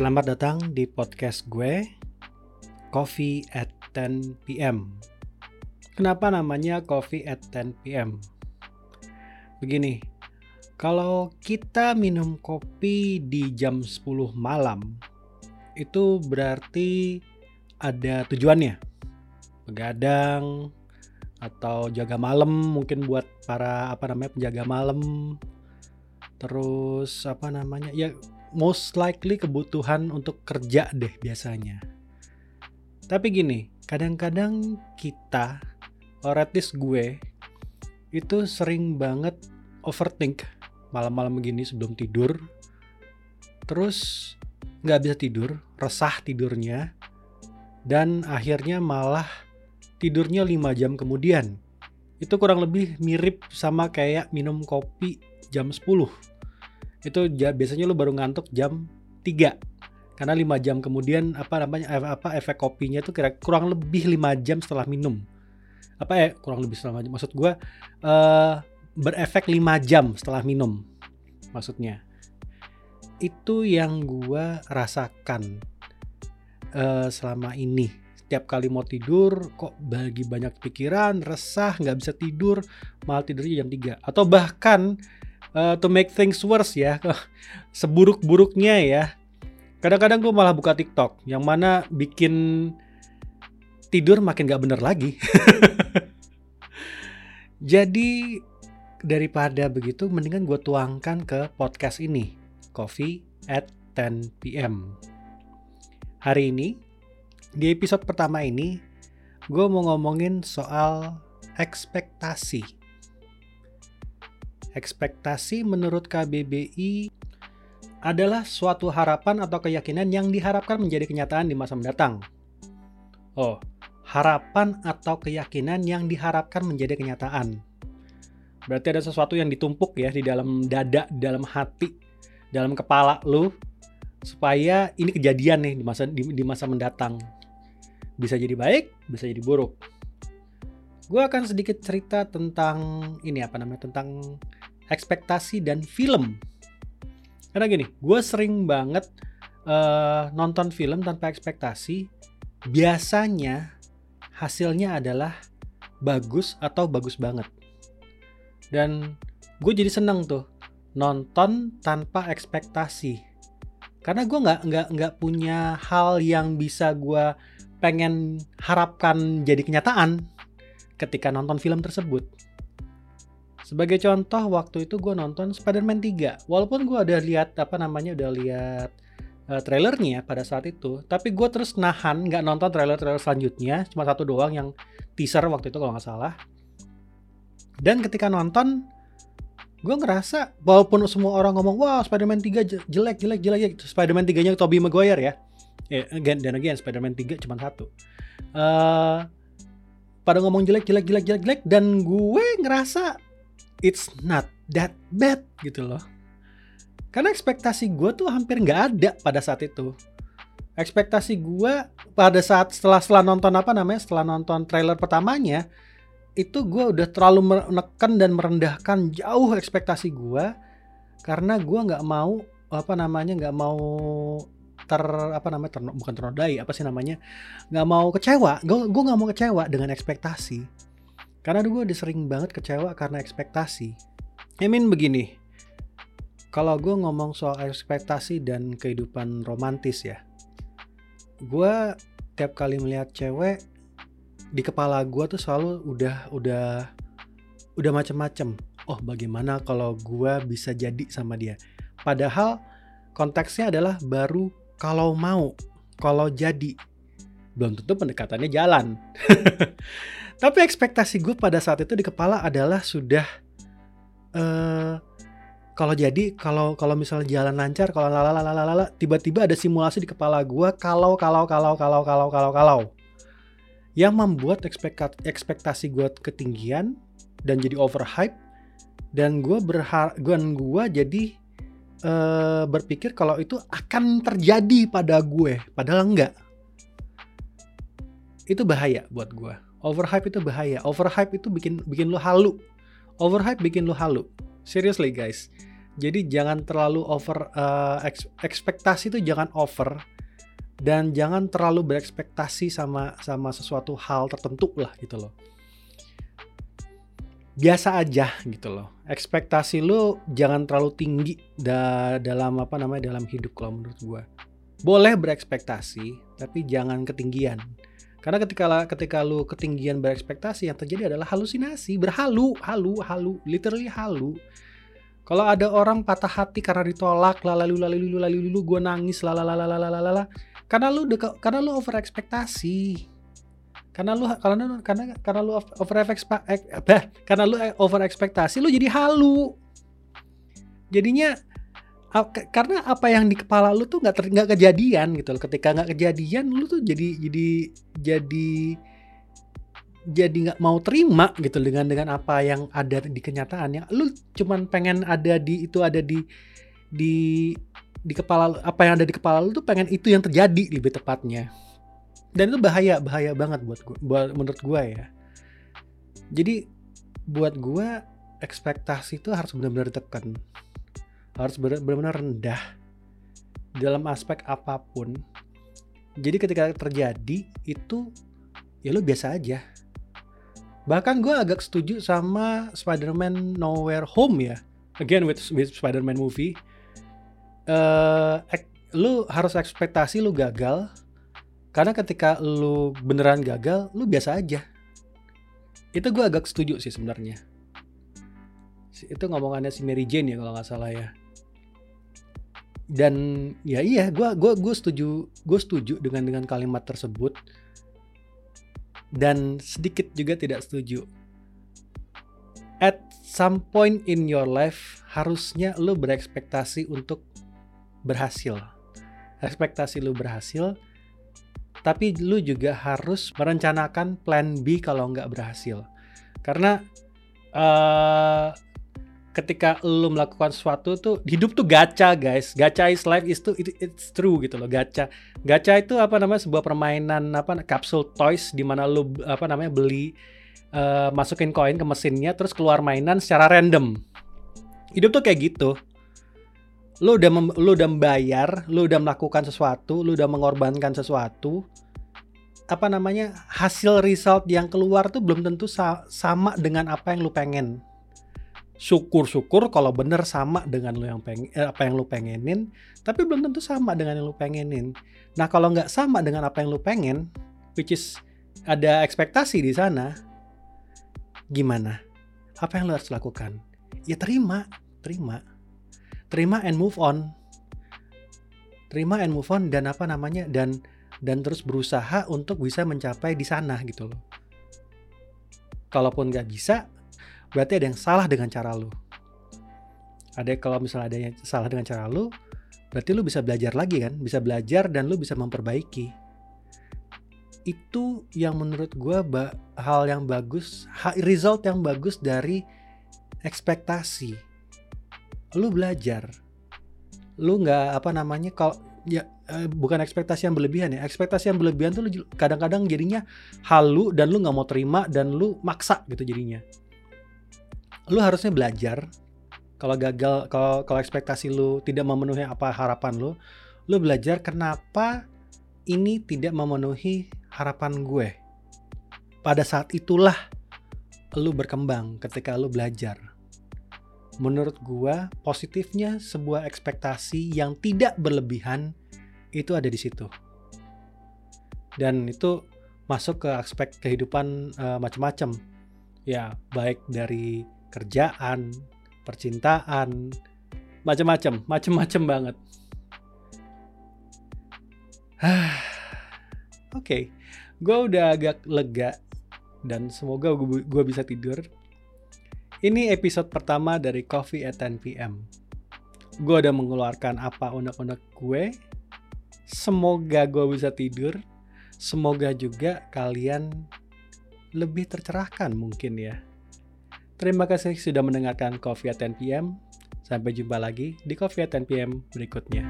Selamat datang di podcast gue, Coffee at 10 PM. Kenapa namanya Coffee at 10 PM? Begini, kalau kita minum kopi di jam 10 malam, itu berarti ada tujuannya. Begadang, atau jaga malam mungkin buat para apa namanya penjaga malam terus apa namanya ya most likely kebutuhan untuk kerja deh biasanya. Tapi gini, kadang-kadang kita, or at least gue, itu sering banget overthink malam-malam begini sebelum tidur. Terus nggak bisa tidur, resah tidurnya, dan akhirnya malah tidurnya 5 jam kemudian. Itu kurang lebih mirip sama kayak minum kopi jam 10 itu biasanya lu baru ngantuk jam 3 karena 5 jam kemudian apa namanya apa efek kopinya itu kira kurang lebih 5 jam setelah minum. Apa ya kurang lebih setelah jam. Maksud gue uh, berefek 5 jam setelah minum maksudnya. Itu yang gue rasakan uh, selama ini. Setiap kali mau tidur kok bagi banyak pikiran resah nggak bisa tidur malah tidurnya jam 3 atau bahkan uh, to make things worse ya, seburuk-buruknya ya. Kadang-kadang gue malah buka TikTok, yang mana bikin tidur makin gak bener lagi. Jadi daripada begitu, mendingan gue tuangkan ke podcast ini, Coffee at 10 PM. Hari ini, di episode pertama ini, gue mau ngomongin soal ekspektasi Ekspektasi menurut KBBI adalah suatu harapan atau keyakinan yang diharapkan menjadi kenyataan di masa mendatang. Oh, harapan atau keyakinan yang diharapkan menjadi kenyataan. Berarti ada sesuatu yang ditumpuk ya di dalam dada, dalam hati, dalam kepala lu supaya ini kejadian nih di masa di, di masa mendatang. Bisa jadi baik, bisa jadi buruk. Gue akan sedikit cerita tentang ini apa namanya tentang ekspektasi dan film. Karena gini, gue sering banget uh, nonton film tanpa ekspektasi. Biasanya hasilnya adalah bagus atau bagus banget. Dan gue jadi seneng tuh nonton tanpa ekspektasi. Karena gue nggak nggak nggak punya hal yang bisa gue pengen harapkan jadi kenyataan ketika nonton film tersebut. Sebagai contoh waktu itu gue nonton Spider-Man 3. Walaupun gue udah lihat apa namanya udah lihat uh, trailernya pada saat itu, tapi gue terus nahan nggak nonton trailer-trailer selanjutnya, cuma satu doang yang teaser waktu itu kalau nggak salah. Dan ketika nonton, gue ngerasa walaupun semua orang ngomong wah Spider-Man 3 jelek jelek jelek gitu. Spider-Man 3 nya Tobey Maguire ya. Eh, again dan again Spider-Man 3 cuma satu. Uh, pada ngomong jelek jelek jelek jelek jelek dan gue ngerasa it's not that bad gitu loh. Karena ekspektasi gue tuh hampir nggak ada pada saat itu. Ekspektasi gue pada saat setelah setelah nonton apa namanya setelah nonton trailer pertamanya itu gue udah terlalu menekan dan merendahkan jauh ekspektasi gue karena gue nggak mau apa namanya nggak mau ter apa namanya ter, bukan ternodai apa sih namanya nggak mau kecewa gue gue nggak mau kecewa dengan ekspektasi karena gue udah sering banget kecewa karena ekspektasi. I mean begini, kalau gue ngomong soal ekspektasi dan kehidupan romantis ya, gue tiap kali melihat cewek di kepala gue tuh selalu udah udah udah macem-macem. Oh bagaimana kalau gue bisa jadi sama dia? Padahal konteksnya adalah baru kalau mau, kalau jadi. Belum tentu pendekatannya jalan. Tapi ekspektasi gue pada saat itu di kepala adalah sudah uh, kalau jadi kalau kalau misalnya jalan lancar kalau lalalalalala tiba-tiba ada simulasi di kepala gue kalau kalau kalau kalau kalau kalau kalau yang membuat ekspektasi gue ketinggian dan jadi overhype dan gue berharap gue jadi uh, berpikir kalau itu akan terjadi pada gue padahal enggak itu bahaya buat gue Overhype itu bahaya. Overhype itu bikin bikin lu halu. Overhype bikin lu halu. Seriously guys. Jadi jangan terlalu over uh, ekspektasi itu jangan over dan jangan terlalu berekspektasi sama sama sesuatu hal tertentu lah gitu loh. Biasa aja gitu loh. Ekspektasi lu jangan terlalu tinggi da dalam apa namanya dalam hidup kalau menurut gua. Boleh berekspektasi tapi jangan ketinggian. Karena ketika ketika lu ketinggian berekspektasi yang terjadi adalah halusinasi, berhalu, halu, halu, literally halu kalau ada orang patah hati karena ditolak, lalu lalu lalu lalu lalu gue nangis, lalalalalalala, karena lu deka, karena lu over ekspektasi. Karena lu karena karena karena lu over ekspektasi, karena lu over ekspektasi, lu jadi halu. Jadinya karena apa yang di kepala lu tuh nggak nggak kejadian gitu loh. Ketika nggak kejadian, lu tuh jadi jadi jadi jadi nggak mau terima gitu dengan dengan apa yang ada di kenyataan yang lu cuman pengen ada di itu ada di di di kepala apa yang ada di kepala lu tuh pengen itu yang terjadi lebih tepatnya dan itu bahaya bahaya banget buat gua buat menurut gua ya jadi buat gua ekspektasi itu harus benar-benar ditekan harus benar-benar rendah dalam aspek apa pun jadi ketika terjadi itu ya lu biasa aja Bahkan gue agak setuju sama Spider-Man Nowhere Home ya. Again with, with Spider-Man movie. Uh, lu harus ekspektasi lu gagal. Karena ketika lu beneran gagal, lu biasa aja. Itu gue agak setuju sih sebenarnya. Itu ngomongannya si Mary Jane ya kalau nggak salah ya. Dan ya iya, gue gua gue setuju gue setuju dengan dengan kalimat tersebut dan sedikit juga tidak setuju. At some point in your life harusnya lo berekspektasi untuk berhasil. Ekspektasi lo berhasil, tapi lo juga harus merencanakan plan B kalau nggak berhasil. Karena uh, ketika lu melakukan sesuatu tuh hidup tuh gacha guys. Gacha is life is tuh it, it's true gitu loh gacha. Gacha itu apa namanya sebuah permainan apa kapsul toys di mana lu apa namanya beli uh, masukin koin ke mesinnya terus keluar mainan secara random. Hidup tuh kayak gitu lu udah mem, lu udah membayar lu udah melakukan sesuatu lu udah mengorbankan sesuatu apa namanya hasil result yang keluar tuh belum tentu sa sama dengan apa yang lu pengen. Syukur-syukur kalau bener sama dengan lo yang pengen eh, apa yang lo pengenin tapi belum tentu sama dengan yang lo pengenin. Nah kalau nggak sama dengan apa yang lo pengen which is ada ekspektasi di sana gimana? Apa yang lo harus lakukan? Ya terima terima terima and move on terima and move on dan apa namanya dan dan terus berusaha untuk bisa mencapai di sana gitu loh kalaupun nggak bisa berarti ada yang salah dengan cara lu. Ada kalau misalnya ada yang salah dengan cara lu, berarti lu bisa belajar lagi kan, bisa belajar dan lu bisa memperbaiki. Itu yang menurut gue hal yang bagus, result yang bagus dari ekspektasi. Lu belajar, lu nggak apa namanya kalau ya eh, bukan ekspektasi yang berlebihan ya. Ekspektasi yang berlebihan tuh kadang-kadang jadinya halu dan lu nggak mau terima dan lu maksa gitu jadinya. Lu harusnya belajar. Kalau gagal kalau kalau ekspektasi lu tidak memenuhi apa harapan lu lu belajar kenapa ini tidak memenuhi harapan gue. Pada saat itulah lu berkembang ketika lu belajar menurut gue positifnya sebuah ekspektasi yang tidak berlebihan itu ada di situ dan itu masuk ke aspek kehidupan uh, macam-macam ya baik dari kerjaan, percintaan, macam-macam, macam-macam banget. Oke, okay. gue udah agak lega dan semoga gue bisa tidur. Ini episode pertama dari Coffee at 10 PM. Gue udah mengeluarkan apa unek-unek gue. Semoga gue bisa tidur. Semoga juga kalian lebih tercerahkan mungkin ya. Terima kasih sudah mendengarkan Coffee at 10 PM. Sampai jumpa lagi di Coffee at 10 PM berikutnya.